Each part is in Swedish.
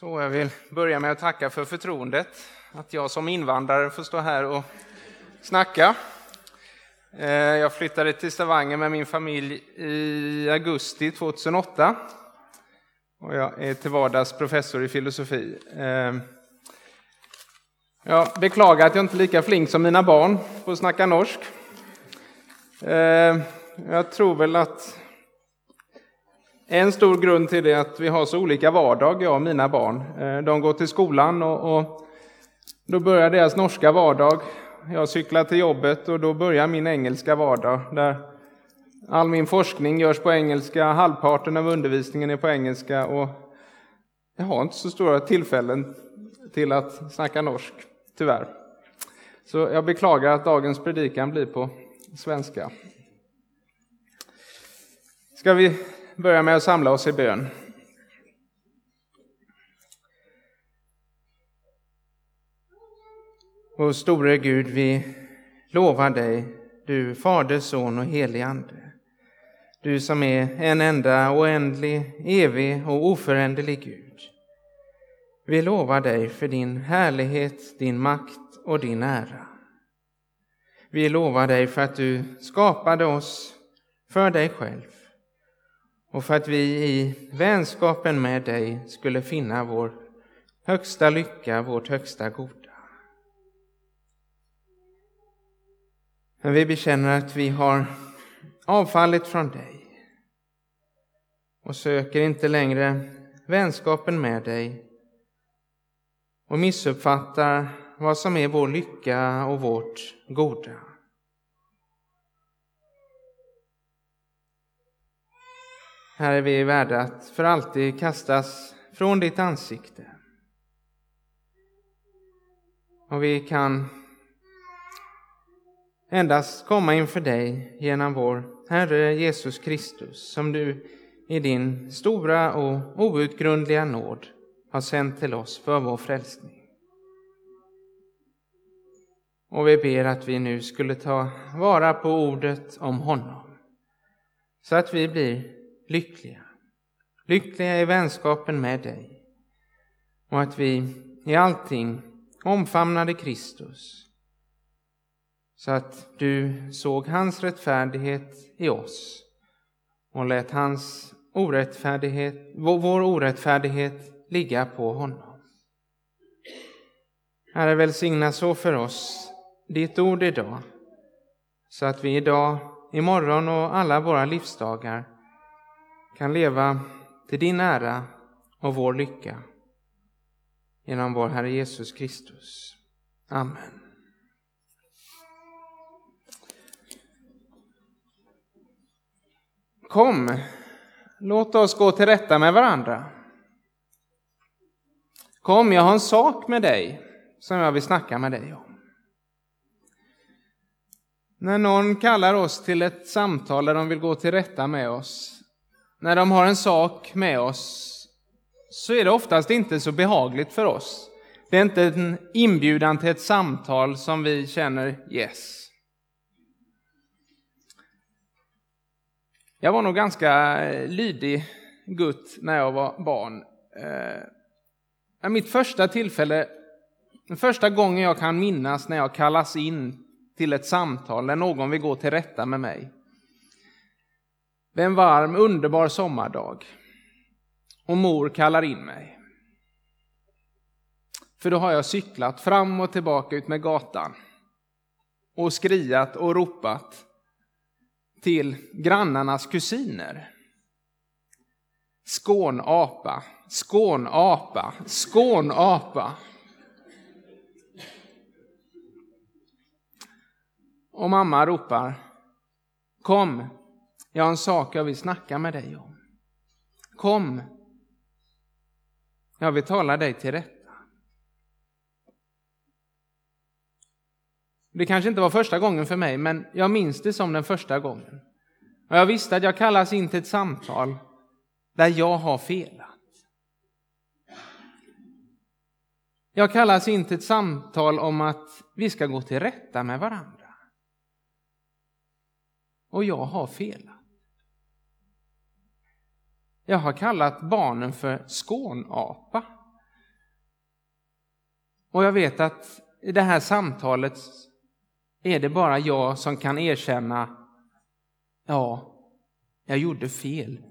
Så jag vill börja med att tacka för förtroendet att jag som invandrare får stå här och snacka. Eh, jag flyttade till Stavanger med min familj i augusti 2008 och jag är till vardags professor i filosofi. Eh, jag beklagar att jag inte är lika flink som mina barn på att snacka norsk. Eh, jag tror väl att en stor grund till det är att vi har så olika vardag, jag och mina barn. Eh, de går till skolan och, och då börjar deras norska vardag. Jag cyklar till jobbet och då börjar min engelska vardag. Där all min forskning görs på engelska, halvparten av undervisningen är på engelska och jag har inte så stora tillfällen till att snacka norsk, tyvärr. Så jag beklagar att dagens predikan blir på svenska. Ska vi börja med att samla oss i bön. Vår store Gud, vi lovar dig, du Fader, Son och helig Ande. Du som är en enda oändlig, evig och oföränderlig Gud. Vi lovar dig för din härlighet, din makt och din ära. Vi lovar dig för att du skapade oss för dig själv och för att vi i vänskapen med dig skulle finna vår högsta lycka, vårt högsta goda. Men vi bekänner att vi har avfallit från dig och söker inte längre vänskapen med dig och missuppfattar vad som är vår lycka och vårt goda. Här är vi värda att för alltid kastas från ditt ansikte. Och vi kan endast komma inför dig genom vår Herre Jesus Kristus, som du i din stora och outgrundliga nåd har sänt till oss för vår frälsning. Och vi ber att vi nu skulle ta vara på ordet om honom, så att vi blir lyckliga. Lyckliga i vänskapen med dig. Och att vi i allting omfamnade Kristus. Så att du såg hans rättfärdighet i oss och lät hans orättfärdighet, vår orättfärdighet ligga på honom. Herre, välsigna så för oss ditt ord idag, så att vi idag, imorgon och alla våra livsdagar kan leva till din ära och vår lycka. Genom vår Herre Jesus Kristus. Amen. Kom, låt oss gå till rätta med varandra. Kom, jag har en sak med dig som jag vill snacka med dig om. När någon kallar oss till ett samtal där de vill gå till rätta med oss när de har en sak med oss så är det oftast inte så behagligt för oss. Det är inte en inbjudan till ett samtal som vi känner yes. Jag var nog ganska eh, lydig gutt när jag var barn. Eh, mitt första tillfälle, den första gången jag kan minnas när jag kallas in till ett samtal när någon vill gå till rätta med mig. Det är en varm, underbar sommardag. Och mor kallar in mig. För då har jag cyklat fram och tillbaka ut med gatan. Och skriat och ropat till grannarnas kusiner. Skånapa, skånapa, skånapa. Och mamma ropar Kom, jag har en sak jag vill snacka med dig om. Kom. Jag vill tala dig till rätta. Det kanske inte var första gången för mig, men jag minns det som den första gången. Och jag visste att jag kallas in till ett samtal där jag har felat. Jag kallas in till ett samtal om att vi ska gå till rätta med varandra. Och jag har felat. Jag har kallat barnen för skånapa. Och jag vet att i det här samtalet är det bara jag som kan erkänna, ja, jag gjorde fel.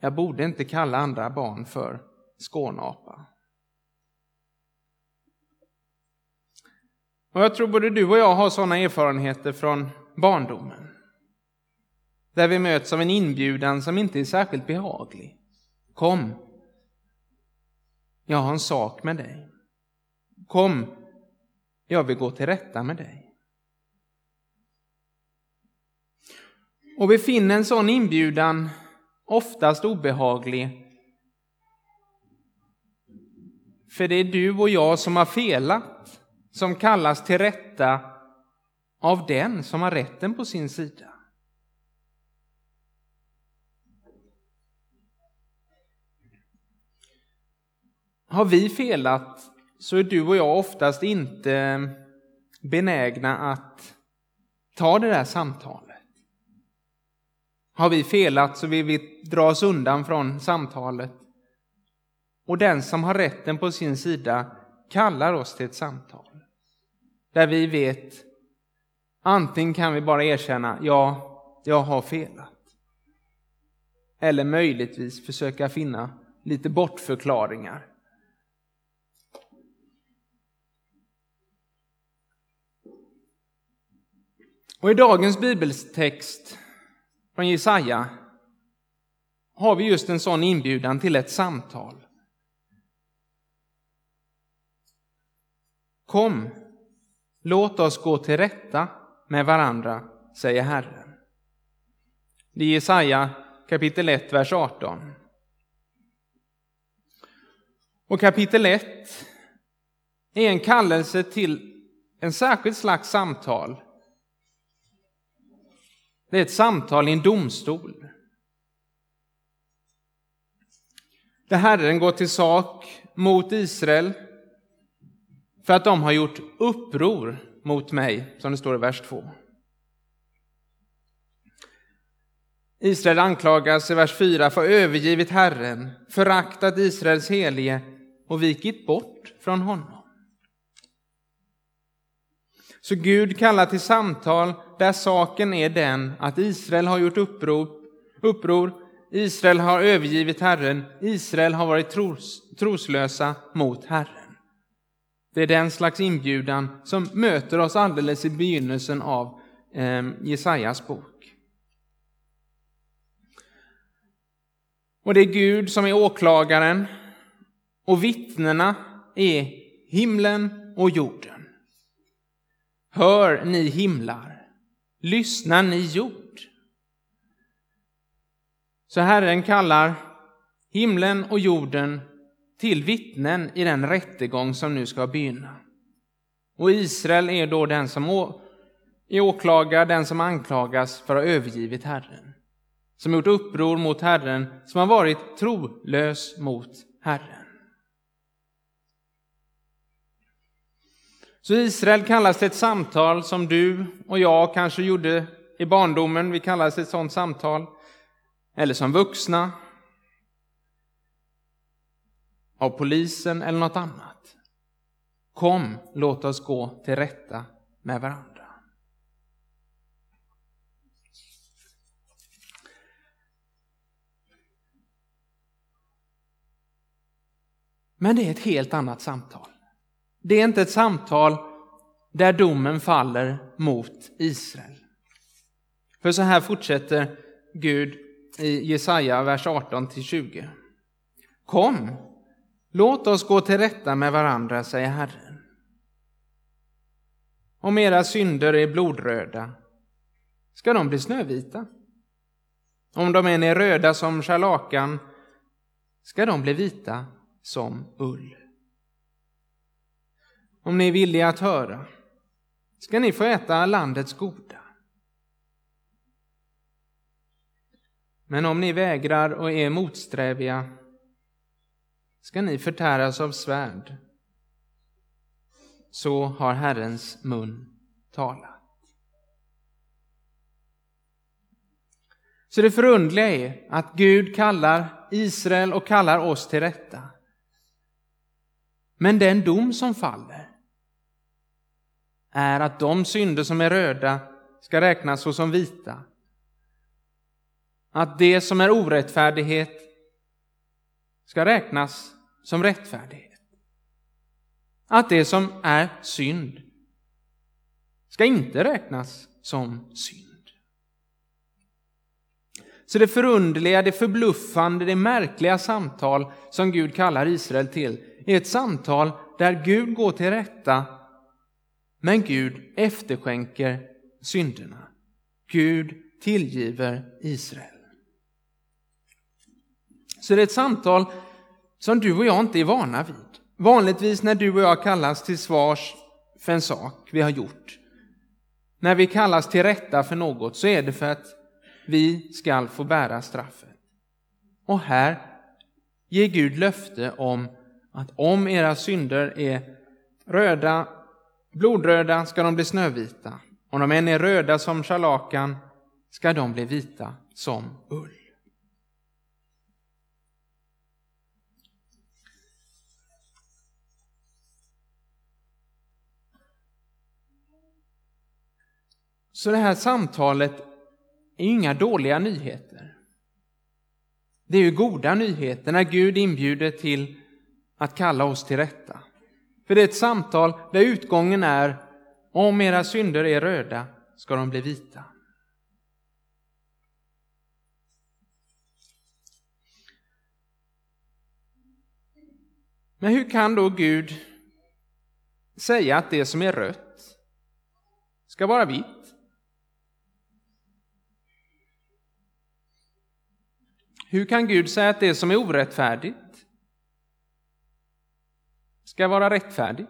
Jag borde inte kalla andra barn för skånapa. Och jag tror både du och jag har sådana erfarenheter från barndomen. Där vi möts av en inbjudan som inte är särskilt behaglig. Kom, jag har en sak med dig. Kom, jag vill gå till rätta med dig. Och vi finner en sån inbjudan oftast obehaglig. För det är du och jag som har felat, som kallas till rätta av den som har rätten på sin sida. Har vi felat så är du och jag oftast inte eh, benägna att ta det där samtalet. Har vi felat så vill vi dra oss undan från samtalet. Och den som har rätten på sin sida kallar oss till ett samtal. Där vi vet, antingen kan vi bara erkänna, ja, jag har felat. Eller möjligtvis försöka finna lite bortförklaringar. Och i dagens bibeltext från Jesaja har vi just en sån inbjudan till ett samtal. Kom, låt oss gå till rätta med varandra, säger Herren. Det är Jesaja kapitel 1, vers 18. Och kapitel 1 är en kallelse till en särskild slags samtal det är ett samtal i en domstol. Där Herren går till sak mot Israel för att de har gjort uppror mot mig, som det står i vers 2. Israel anklagas i vers 4 för att ha övergivit Herren, föraktat Israels helige och vikit bort från honom. Så Gud kallar till samtal där saken är den att Israel har gjort uppror, uppror Israel har övergivit Herren, Israel har varit tros, troslösa mot Herren. Det är den slags inbjudan som möter oss alldeles i begynnelsen av eh, Jesajas bok. Och det är Gud som är åklagaren och vittnena är himlen och jorden. Hör ni himlar, lyssna ni jord. Så Herren kallar himlen och jorden till vittnen i den rättegång som nu ska begynna. Och Israel är då den som är åklagad, den som anklagas för att ha övergivit Herren. Som gjort uppror mot Herren, som har varit trolös mot Herren. Så Israel kallas till ett samtal som du och jag kanske gjorde i barndomen. Vi kallas till ett sådant samtal. Eller som vuxna. Av polisen eller något annat. Kom, låt oss gå till rätta med varandra. Men det är ett helt annat samtal. Det är inte ett samtal där domen faller mot Israel. För så här fortsätter Gud i Jesaja, vers 18-20. Kom, låt oss gå till rätta med varandra, säger Herren. Om era synder är blodröda, ska de bli snövita? Om de än är röda som scharlakan, ska de bli vita som ull om ni är villiga att höra, ska ni få äta landets goda. Men om ni vägrar och är motsträviga ska ni förtäras av svärd. Så har Herrens mun talat. Så det förundliga är att Gud kallar Israel och kallar oss till rätta. Men den dom som faller är att de synder som är röda ska räknas såsom vita. Att det som är orättfärdighet ska räknas som rättfärdighet. Att det som är synd ska inte räknas som synd. Så det förundliga, det förbluffande, det märkliga samtal som Gud kallar Israel till är ett samtal där Gud går till rätta men Gud efterskänker synderna. Gud tillgiver Israel. Så det är ett samtal som du och jag inte är vana vid. Vanligtvis när du och jag kallas till svars för en sak vi har gjort, när vi kallas till rätta för något, så är det för att vi skall få bära straffet. Och här ger Gud löfte om att om era synder är röda, blodröda ska de bli snövita. Om de än är röda som scharlakan ska de bli vita som ull. Så det här samtalet är inga dåliga nyheter. Det är ju goda nyheter när Gud inbjuder till att kalla oss till rätta. För det är ett samtal där utgången är om era synder är röda ska de bli vita. Men hur kan då Gud säga att det som är rött ska vara vitt? Hur kan Gud säga att det som är orättfärdigt ska vara rättfärdig.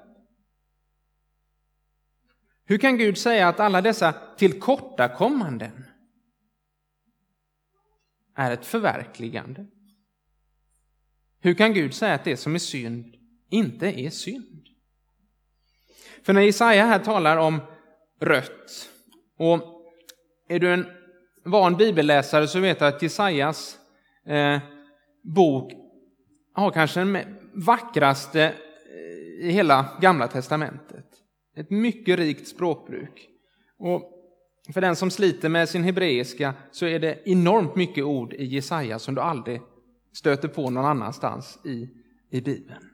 Hur kan Gud säga att alla dessa tillkortakommanden är ett förverkligande? Hur kan Gud säga att det som är synd inte är synd? För när Jesaja här talar om rött, och är du en van bibelläsare så vet du att Jesajas eh, bok har kanske den vackraste i hela Gamla Testamentet. Ett mycket rikt språkbruk. Och för den som sliter med sin hebreiska så är det enormt mycket ord i Jesaja som du aldrig stöter på någon annanstans i, i Bibeln.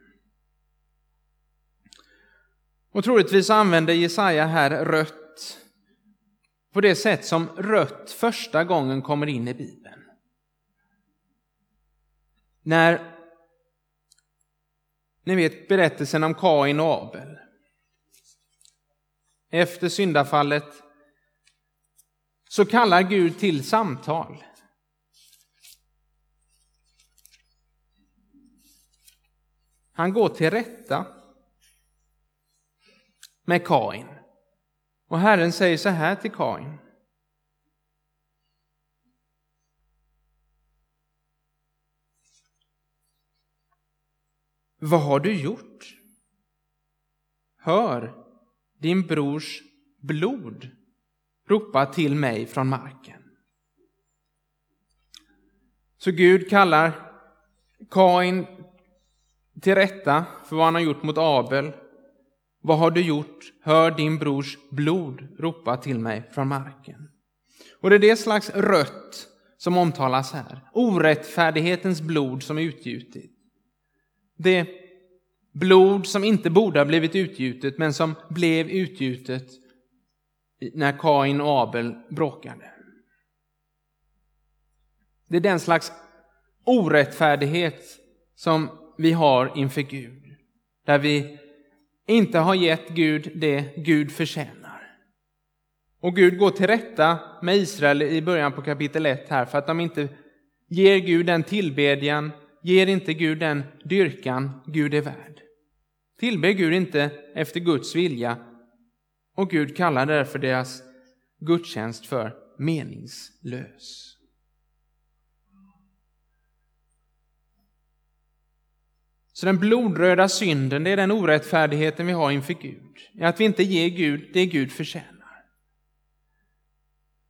Och troligtvis använder Jesaja här rött på det sätt som rött första gången kommer in i Bibeln. När ni vet berättelsen om Kain och Abel. Efter syndafallet så kallar Gud till samtal. Han går till rätta med Kain. Och Herren säger så här till Kain. Vad har du gjort? Hör, din brors blod ropa till mig från marken. Så Gud kallar Kain till rätta för vad han har gjort mot Abel. Vad har du gjort? Hör din brors blod ropa till mig från marken. Och det är det slags rött som omtalas här. Orättfärdighetens blod som är utgjutit. Det blod som inte borde ha blivit utgjutet men som blev utgjutet när Kain och Abel bråkade. Det är den slags orättfärdighet som vi har inför Gud. Där vi inte har gett Gud det Gud förtjänar. Och Gud går till rätta med Israel i början på kapitel 1 här för att de inte ger Gud den tillbedjan, ger inte Gud den dyrkan Gud är värd. Tillber Gud inte efter Guds vilja och Gud kallar därför deras gudstjänst för meningslös. Så den blodröda synden, det är den orättfärdigheten vi har inför Gud. Att vi inte ger Gud det Gud förtjänar.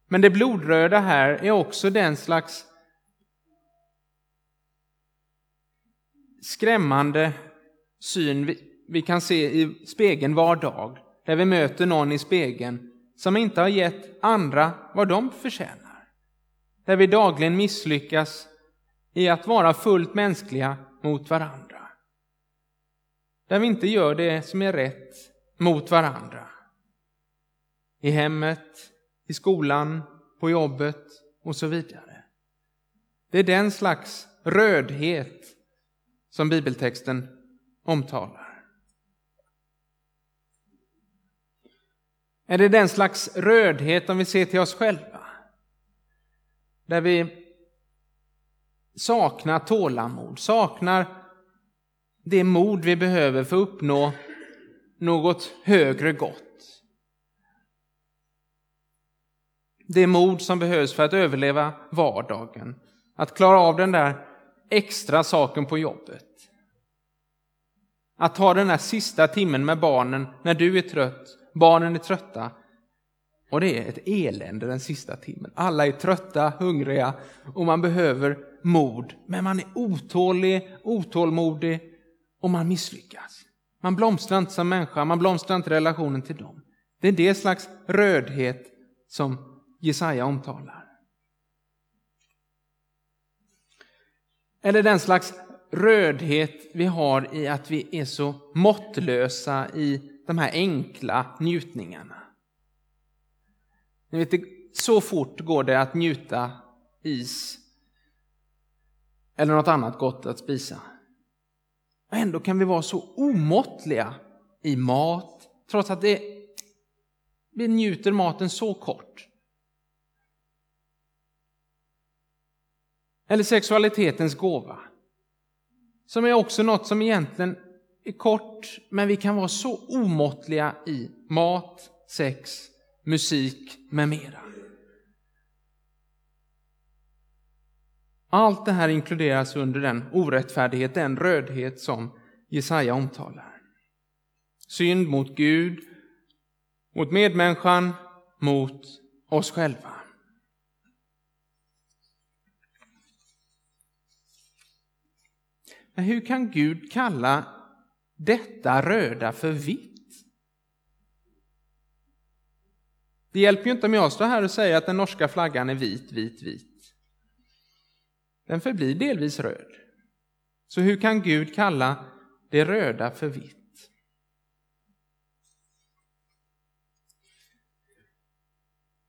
Men det blodröda här är också den slags skrämmande syn vi, vi kan se i spegeln var dag. där vi möter någon i spegeln som inte har gett andra vad de förtjänar. Där vi dagligen misslyckas i att vara fullt mänskliga mot varandra. Där vi inte gör det som är rätt mot varandra. I hemmet, i skolan, på jobbet och så vidare. Det är den slags rödhet som bibeltexten omtalar. Är det den slags rödhet om vi ser till oss själva? Där vi saknar tålamod, saknar det mod vi behöver för att uppnå något högre gott. Det mod som behövs för att överleva vardagen, att klara av den där extra saken på jobbet. Att ta den där sista timmen med barnen när du är trött, barnen är trötta. Och det är ett elände den sista timmen. Alla är trötta, hungriga och man behöver mod. Men man är otålig, otålmodig och man misslyckas. Man blomstrar inte som människa, man blomstrar inte relationen till dem. Det är det slags rödhet som Jesaja omtalar. Eller den slags rödhet vi har i att vi är så måttlösa i de här enkla njutningarna. Ni vet, så fort går det att njuta is eller något annat gott att spisa. Och ändå kan vi vara så omåttliga i mat, trots att det, vi njuter maten så kort. Eller sexualitetens gåva. Som är också något som egentligen är kort, men vi kan vara så omåttliga i mat, sex, musik med mera. Allt det här inkluderas under den orättfärdighet, den rödhet som Jesaja omtalar. Synd mot Gud, mot medmänniskan, mot oss själva. Men hur kan Gud kalla detta röda för vitt? Det hjälper ju inte om jag står här och säger att den norska flaggan är vit, vit, vit. Den förblir delvis röd. Så hur kan Gud kalla det röda för vitt?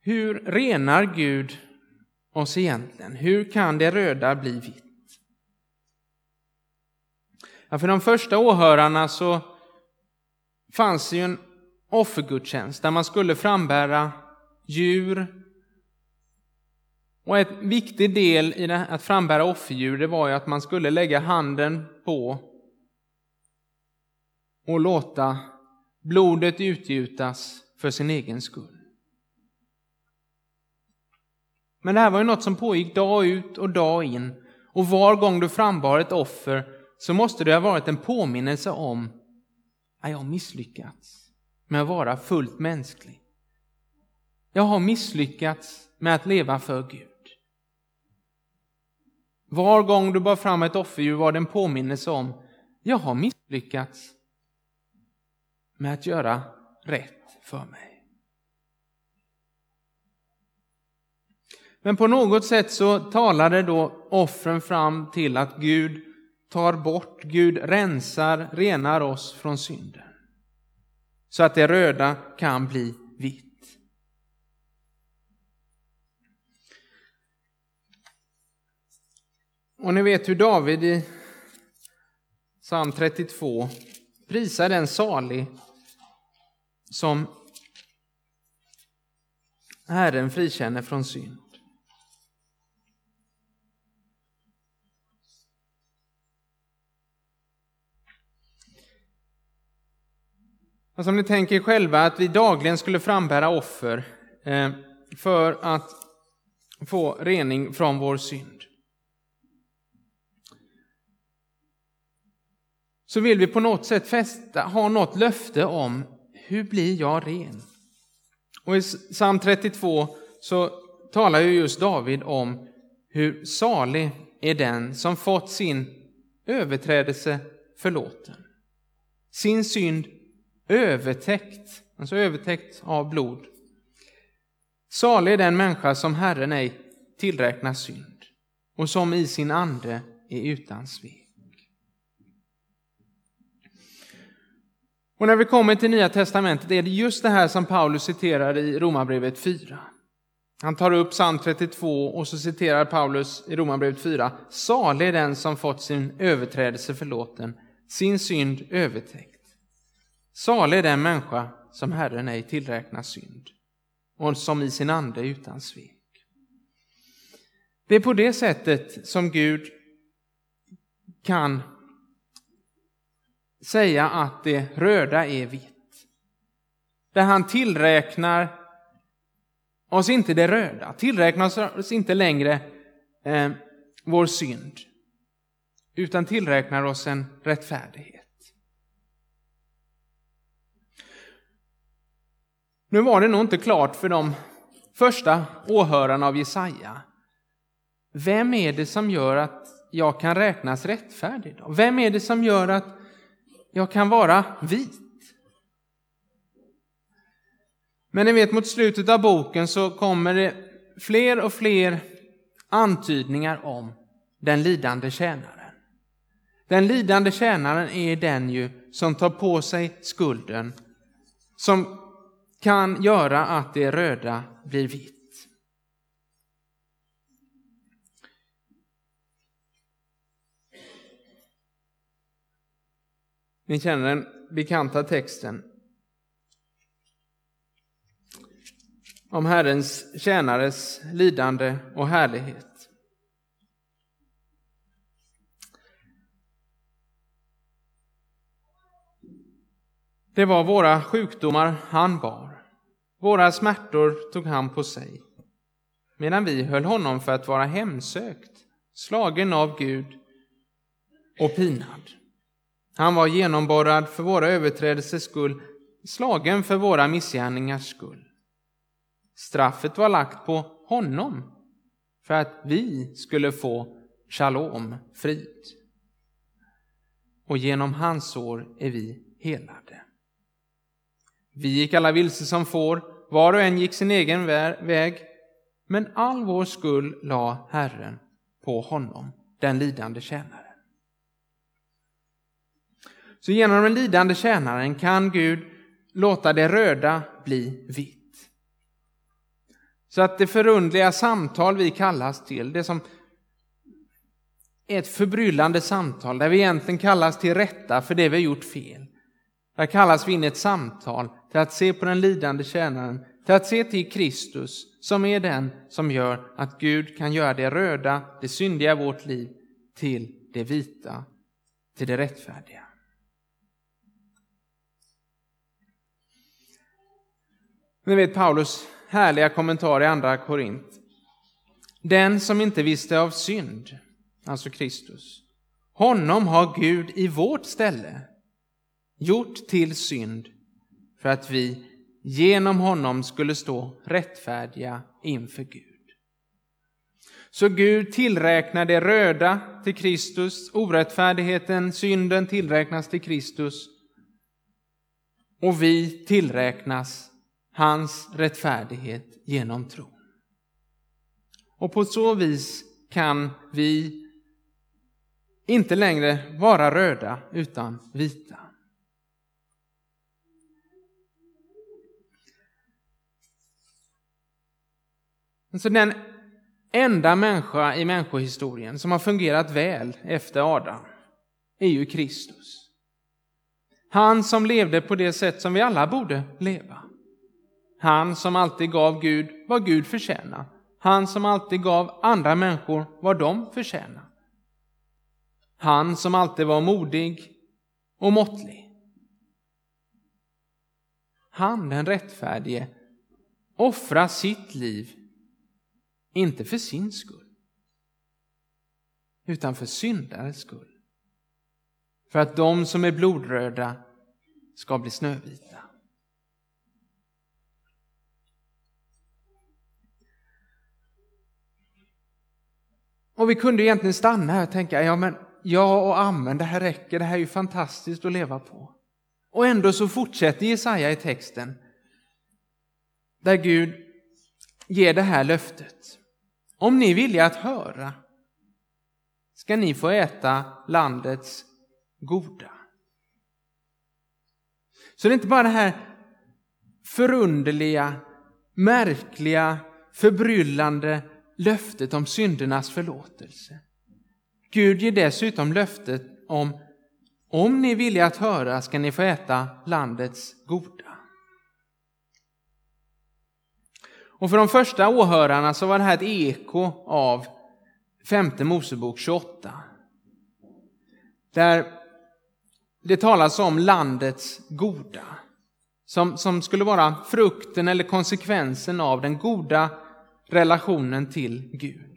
Hur renar Gud oss egentligen? Hur kan det röda bli vitt? Ja, för de första åhörarna så fanns det ju en offergudstjänst där man skulle frambära djur. Och en viktig del i det, att frambära offerdjur det var ju att man skulle lägga handen på och låta blodet utgjutas för sin egen skull. Men det här var ju något som pågick dag ut och dag in. Och var gång du frambar ett offer så måste det ha varit en påminnelse om att jag har misslyckats med att vara fullt mänsklig. Jag har misslyckats med att leva för Gud. Var gång du bar fram ett offerdjur var det en påminnelse om jag har misslyckats med att göra rätt för mig. Men på något sätt så talade då offren fram till att Gud tar bort, Gud rensar, renar oss från synden. Så att det röda kan bli vitt. Och ni vet hur David i psalm 32 prisar den salig som Herren frikänner från synd. Alltså om ni tänker själva att vi dagligen skulle frambära offer eh, för att få rening från vår synd. Så vill vi på något sätt fästa, ha något löfte om hur blir jag ren? Och i psalm 32 så talar ju just David om hur salig är den som fått sin överträdelse förlåten. Sin synd övertäckt alltså övertäckt av blod. Salig är den människa som Herren ej tillräknar synd och som i sin ande är utan svek. Och när vi kommer till Nya Testamentet är det just det här som Paulus citerar i Romarbrevet 4. Han tar upp psalm 32 och så citerar Paulus i Romarbrevet 4. Salig är den som fått sin överträdelse förlåten, sin synd övertäckt. Salig är den människa som Herren ej tillräknar synd och som i sin ande utan svek. Det är på det sättet som Gud kan säga att det röda är vitt. Där han tillräknar oss inte det röda, tillräknar oss inte längre eh, vår synd, utan tillräknar oss en rättfärdighet. Nu var det nog inte klart för de första åhörarna av Jesaja. Vem är det som gör att jag kan räknas rättfärdig? Då? Vem är det som gör att jag kan vara vit? Men ni vet, mot slutet av boken så kommer det fler och fler antydningar om den lidande tjänaren. Den lidande tjänaren är den ju som tar på sig skulden, som kan göra att det röda blir vitt. Ni känner den bekanta texten om Herrens tjänares lidande och härlighet. Det var våra sjukdomar han bar, våra smärtor tog han på sig, medan vi höll honom för att vara hemsökt, slagen av Gud och pinad. Han var genomborrad för våra överträdelsers skull, slagen för våra missgärningars skull. Straffet var lagt på honom för att vi skulle få shalom, frid. Och genom hans sår är vi helade. Vi gick alla vilse som får, var och en gick sin egen väg, men all vår skuld la Herren på honom, den lidande tjänaren. Så genom den lidande tjänaren kan Gud låta det röda bli vitt. Så att det förundliga samtal vi kallas till, det som är ett förbryllande samtal där vi egentligen kallas till rätta för det vi har gjort fel. Där kallas vi in i ett samtal till att se på den lidande tjänaren, till att se till Kristus som är den som gör att Gud kan göra det röda, det syndiga i vårt liv till det vita, till det rättfärdiga. Ni vet Paulus härliga kommentar i Andra Korint. Den som inte visste av synd, alltså Kristus, honom har Gud i vårt ställe gjort till synd för att vi genom honom skulle stå rättfärdiga inför Gud. Så Gud tillräknar det röda till Kristus, orättfärdigheten, synden tillräknas till Kristus och vi tillräknas hans rättfärdighet genom tro. Och på så vis kan vi inte längre vara röda utan vita. Alltså den enda människa i människohistorien som har fungerat väl efter Adam är ju Kristus. Han som levde på det sätt som vi alla borde leva. Han som alltid gav Gud vad Gud förtjänar. Han som alltid gav andra människor vad de förtjänar. Han som alltid var modig och måttlig. Han, den rättfärdige, offrar sitt liv, inte för sin skull, utan för syndares skull. För att de som är blodröda ska bli snövita. Och vi kunde egentligen stanna här och tänka, ja men ja och amen, det här räcker, det här är ju fantastiskt att leva på. Och ändå så fortsätter Jesaja i texten där Gud ger det här löftet. Om ni är villiga att höra ska ni få äta landets goda. Så det är inte bara det här förunderliga, märkliga, förbryllande löftet om syndernas förlåtelse. Gud ger dessutom löftet om om ni är villiga att höra ska ni få äta landets goda. Och för de första åhörarna så var det här ett eko av femte Mosebok 28. Där det talas om landets goda. Som, som skulle vara frukten eller konsekvensen av den goda relationen till Gud.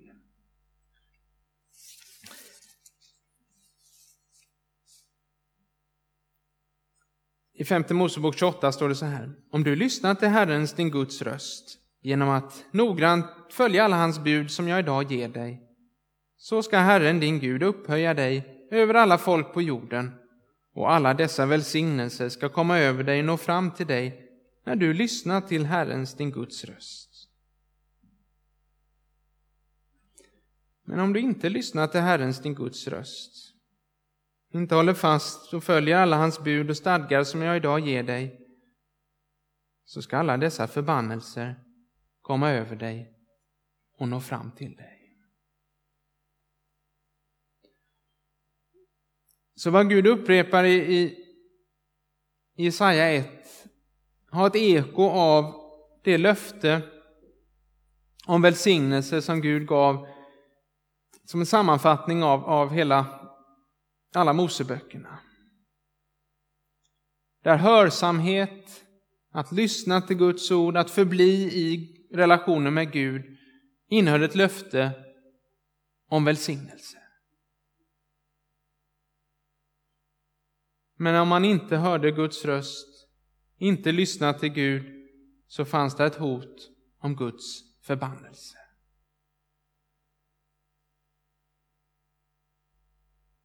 I femte Mosebok 28 står det så här. Om du lyssnar till Herrens, din Guds röst, genom att noggrant följa alla hans bud som jag idag ger dig, så ska Herren, din Gud, upphöja dig över alla folk på jorden, och alla dessa välsignelser ska komma över dig och nå fram till dig när du lyssnar till Herrens, din Guds röst. Men om du inte lyssnar till Herrens, din Guds röst, inte håller fast och följer alla hans bud och stadgar som jag idag ger dig, så ska alla dessa förbannelser komma över dig och nå fram till dig. Så vad Gud upprepar i, i Jesaja 1 har ett eko av det löfte om välsignelse som Gud gav som en sammanfattning av, av hela alla Moseböckerna. Där hörsamhet, att lyssna till Guds ord, att förbli i relationen med Gud innehöll ett löfte om välsignelse. Men om man inte hörde Guds röst, inte lyssnade till Gud, så fanns det ett hot om Guds förbannelse.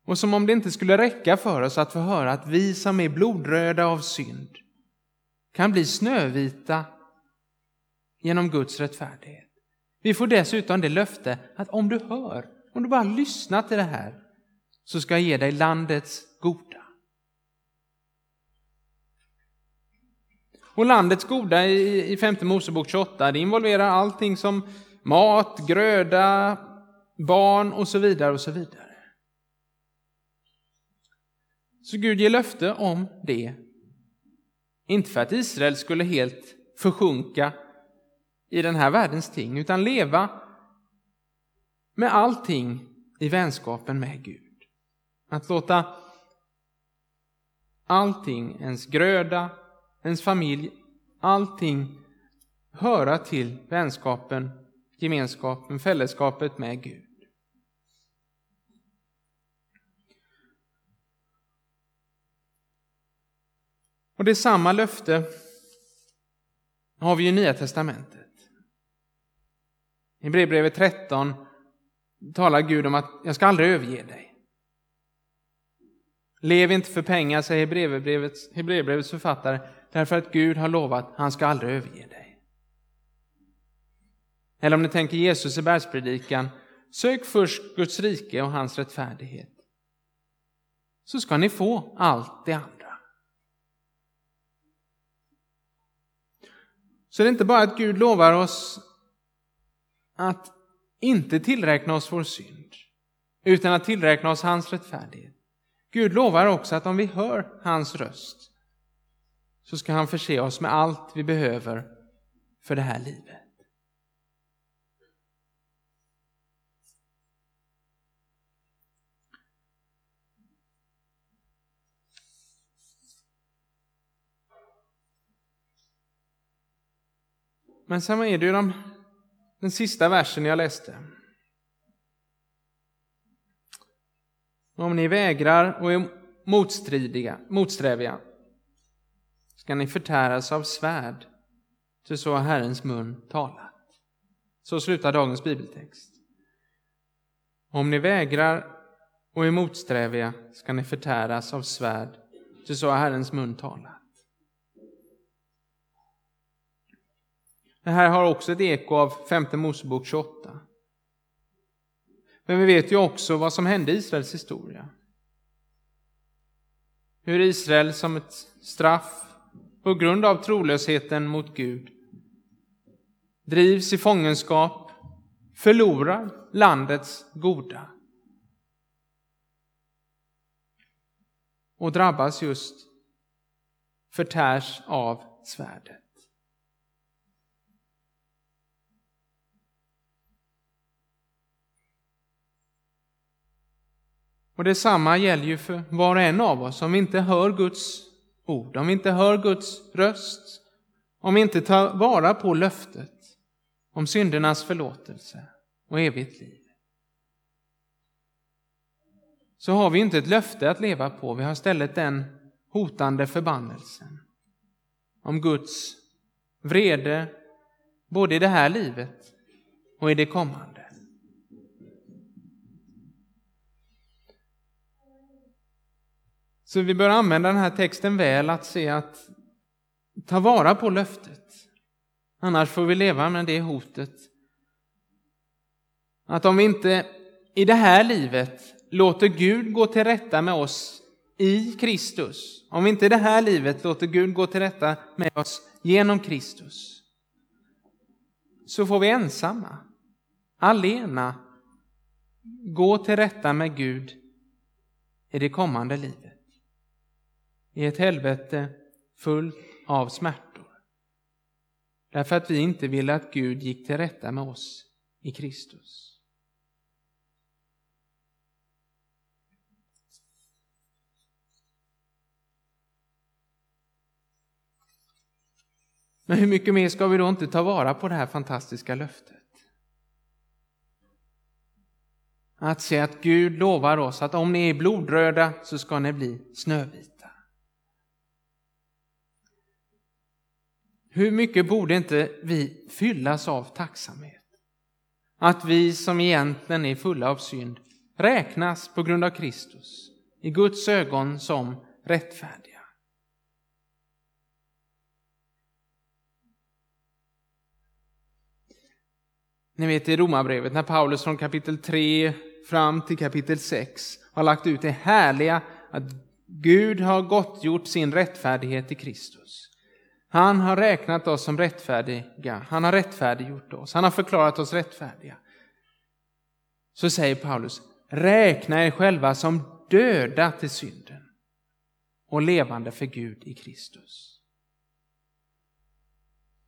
Och som om det inte skulle räcka för oss att få höra att vi som är blodröda av synd kan bli snövita genom Guds rättfärdighet. Vi får dessutom det löfte att om du hör, om du bara lyssnar till det här, så ska jag ge dig landets goda. Och landets goda i femte Mosebok 28, det involverar allting som mat, gröda, barn och så vidare och så vidare. Så Gud ger löfte om det. Inte för att Israel skulle helt försjunka i den här världens ting, utan leva med allting i vänskapen med Gud. Att låta allting, ens gröda, ens familj, allting höra till vänskapen, gemenskapen, fällskapet med Gud. Och det är samma löfte har vi i Nya Testamentet. I brevbrevet 13 talar Gud om att jag ska aldrig överge dig. Lev inte för pengar, säger Hebreerbrevets författare, därför att Gud har lovat att han ska aldrig överge dig. Eller om ni tänker Jesus i bergspredikan, sök först Guds rike och hans rättfärdighet. Så ska ni få allt det andra. Så det är inte bara att Gud lovar oss att inte tillräkna oss vår synd, utan att tillräkna oss hans rättfärdighet. Gud lovar också att om vi hör hans röst så ska han förse oss med allt vi behöver för det här livet. Men sen är det ju de, den sista versen jag läste. Om ni vägrar och är motstridiga, motsträviga ska ni förtäras av svärd, ty så har Herrens mun talat. Så slutar dagens bibeltext. Om ni vägrar och är motsträviga ska ni förtäras av svärd, ty så har Herrens mun talat. Det här har också ett eko av femte Mosebok 28. Men vi vet ju också vad som hände i Israels historia. Hur Israel som ett straff på grund av trolösheten mot Gud drivs i fångenskap, förlorar landets goda och drabbas just förtärs av svärdet. Och detsamma gäller ju för var och en av oss om vi inte hör Guds ord, om vi inte hör Guds röst, om vi inte tar vara på löftet om syndernas förlåtelse och evigt liv. Så har vi inte ett löfte att leva på, vi har istället den hotande förbannelsen om Guds vrede både i det här livet och i det kommande. Så vi bör använda den här texten väl att se att ta vara på löftet. Annars får vi leva med det hotet. Att om vi inte i det här livet låter Gud gå till rätta med oss i Kristus, om vi inte i det här livet låter Gud gå till rätta med oss genom Kristus, så får vi ensamma, alena, gå till rätta med Gud i det kommande livet i ett helvete fullt av smärtor. Därför att vi inte ville att Gud gick till rätta med oss i Kristus. Men hur mycket mer ska vi då inte ta vara på det här fantastiska löftet? Att se att Gud lovar oss att om ni är blodröda så ska ni bli snövita. Hur mycket borde inte vi fyllas av tacksamhet? Att vi som egentligen är fulla av synd räknas på grund av Kristus i Guds ögon som rättfärdiga. Ni vet i Romarbrevet när Paulus från kapitel 3 fram till kapitel 6 har lagt ut det härliga att Gud har gottgjort sin rättfärdighet i Kristus. Han har räknat oss som rättfärdiga, han har rättfärdiggjort oss, han har förklarat oss rättfärdiga. Så säger Paulus, räkna er själva som döda till synden och levande för Gud i Kristus.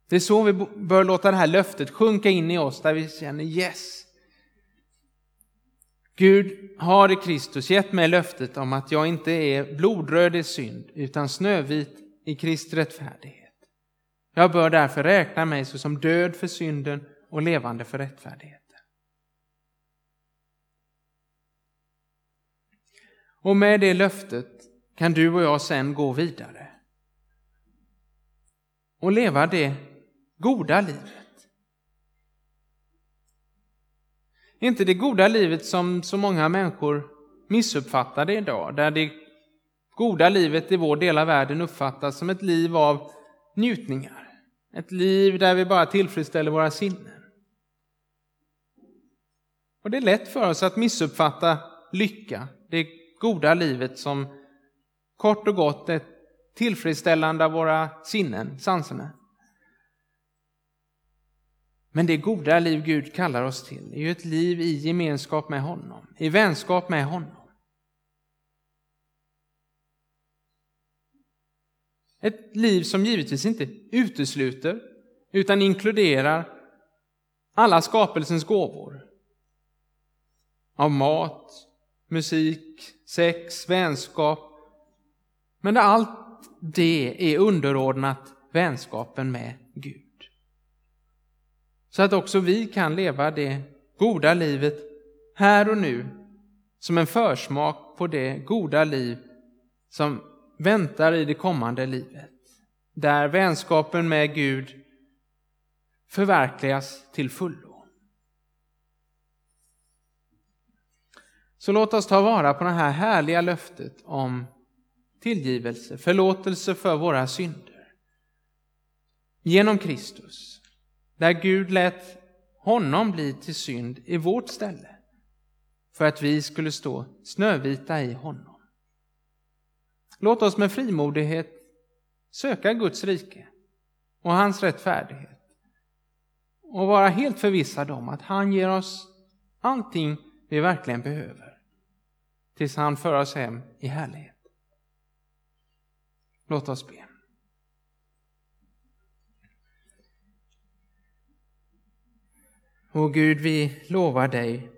Det är så vi bör låta det här löftet sjunka in i oss, där vi känner yes. Gud har i Kristus gett mig löftet om att jag inte är blodröd i synd, utan snövit i Kristi rättfärdighet. Jag bör därför räkna mig såsom död för synden och levande för rättfärdigheten. Och med det löftet kan du och jag sen gå vidare och leva det goda livet. Inte det goda livet som så många människor missuppfattar det idag, där det goda livet i vår del av världen uppfattas som ett liv av njutningar. Ett liv där vi bara tillfredsställer våra sinnen. Och det är lätt för oss att missuppfatta lycka, det goda livet som kort och gott ett tillfredsställande av våra sinnen, sanserna. Men det goda liv Gud kallar oss till är ju ett liv i gemenskap med honom, i vänskap med honom. Ett liv som givetvis inte utesluter utan inkluderar alla skapelsens gåvor. Av mat, musik, sex, vänskap. Men där allt det är underordnat vänskapen med Gud. Så att också vi kan leva det goda livet här och nu som en försmak på det goda liv som väntar i det kommande livet. Där vänskapen med Gud förverkligas till fullo. Så låt oss ta vara på det här härliga löftet om tillgivelse, förlåtelse för våra synder. Genom Kristus. där Gud lät honom bli till synd i vårt ställe för att vi skulle stå snövita i honom. Låt oss med frimodighet söka Guds rike och hans rättfärdighet och vara helt förvissade om att han ger oss allting vi verkligen behöver tills han för oss hem i härlighet. Låt oss be. O Gud, vi lovar dig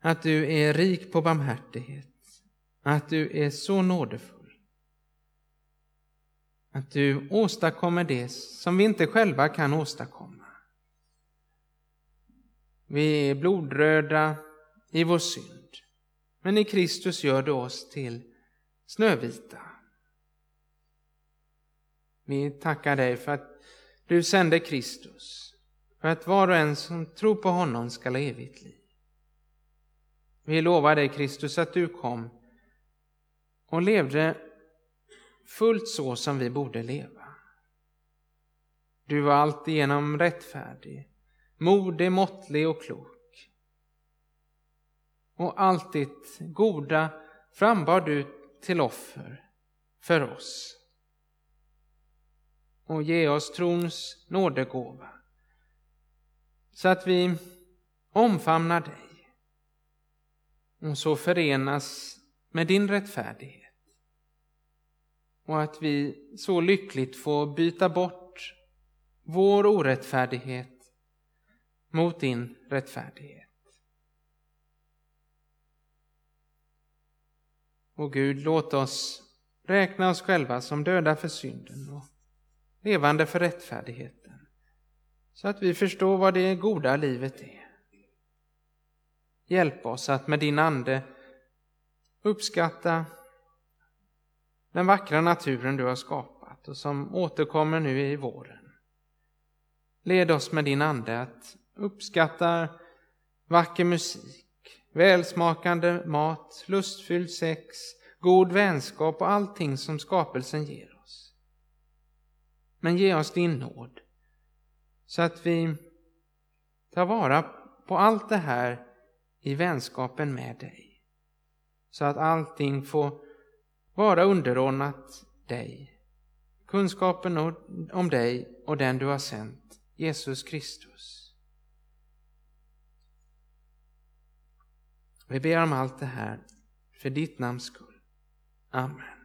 att du är rik på barmhärtighet, att du är så nådefull. Att du åstadkommer det som vi inte själva kan åstadkomma. Vi är blodröda i vår synd, men i Kristus gör du oss till snövita. Vi tackar dig för att du sände Kristus, för att var och en som tror på honom skall ha evigt liv. Vi lovar dig Kristus att du kom och levde fullt så som vi borde leva. Du var alltigenom rättfärdig, modig, måttlig och klok. Och allt ditt goda frambar du till offer för oss. Och ge oss trons nådegåva så att vi omfamnar dig och så förenas med din rättfärdighet. Och att vi så lyckligt får byta bort vår orättfärdighet mot din rättfärdighet. Och Gud, låt oss räkna oss själva som döda för synden och levande för rättfärdigheten, så att vi förstår vad det goda livet är. Hjälp oss att med din Ande uppskatta den vackra naturen du har skapat och som återkommer nu i våren. Led oss med din Ande att uppskatta vacker musik, välsmakande mat, lustfylld sex, god vänskap och allting som skapelsen ger oss. Men ge oss din nåd så att vi tar vara på allt det här i vänskapen med dig. Så att allting får vara underordnat dig. Kunskapen om dig och den du har sänt, Jesus Kristus. Vi ber om allt det här för ditt namns skull. Amen.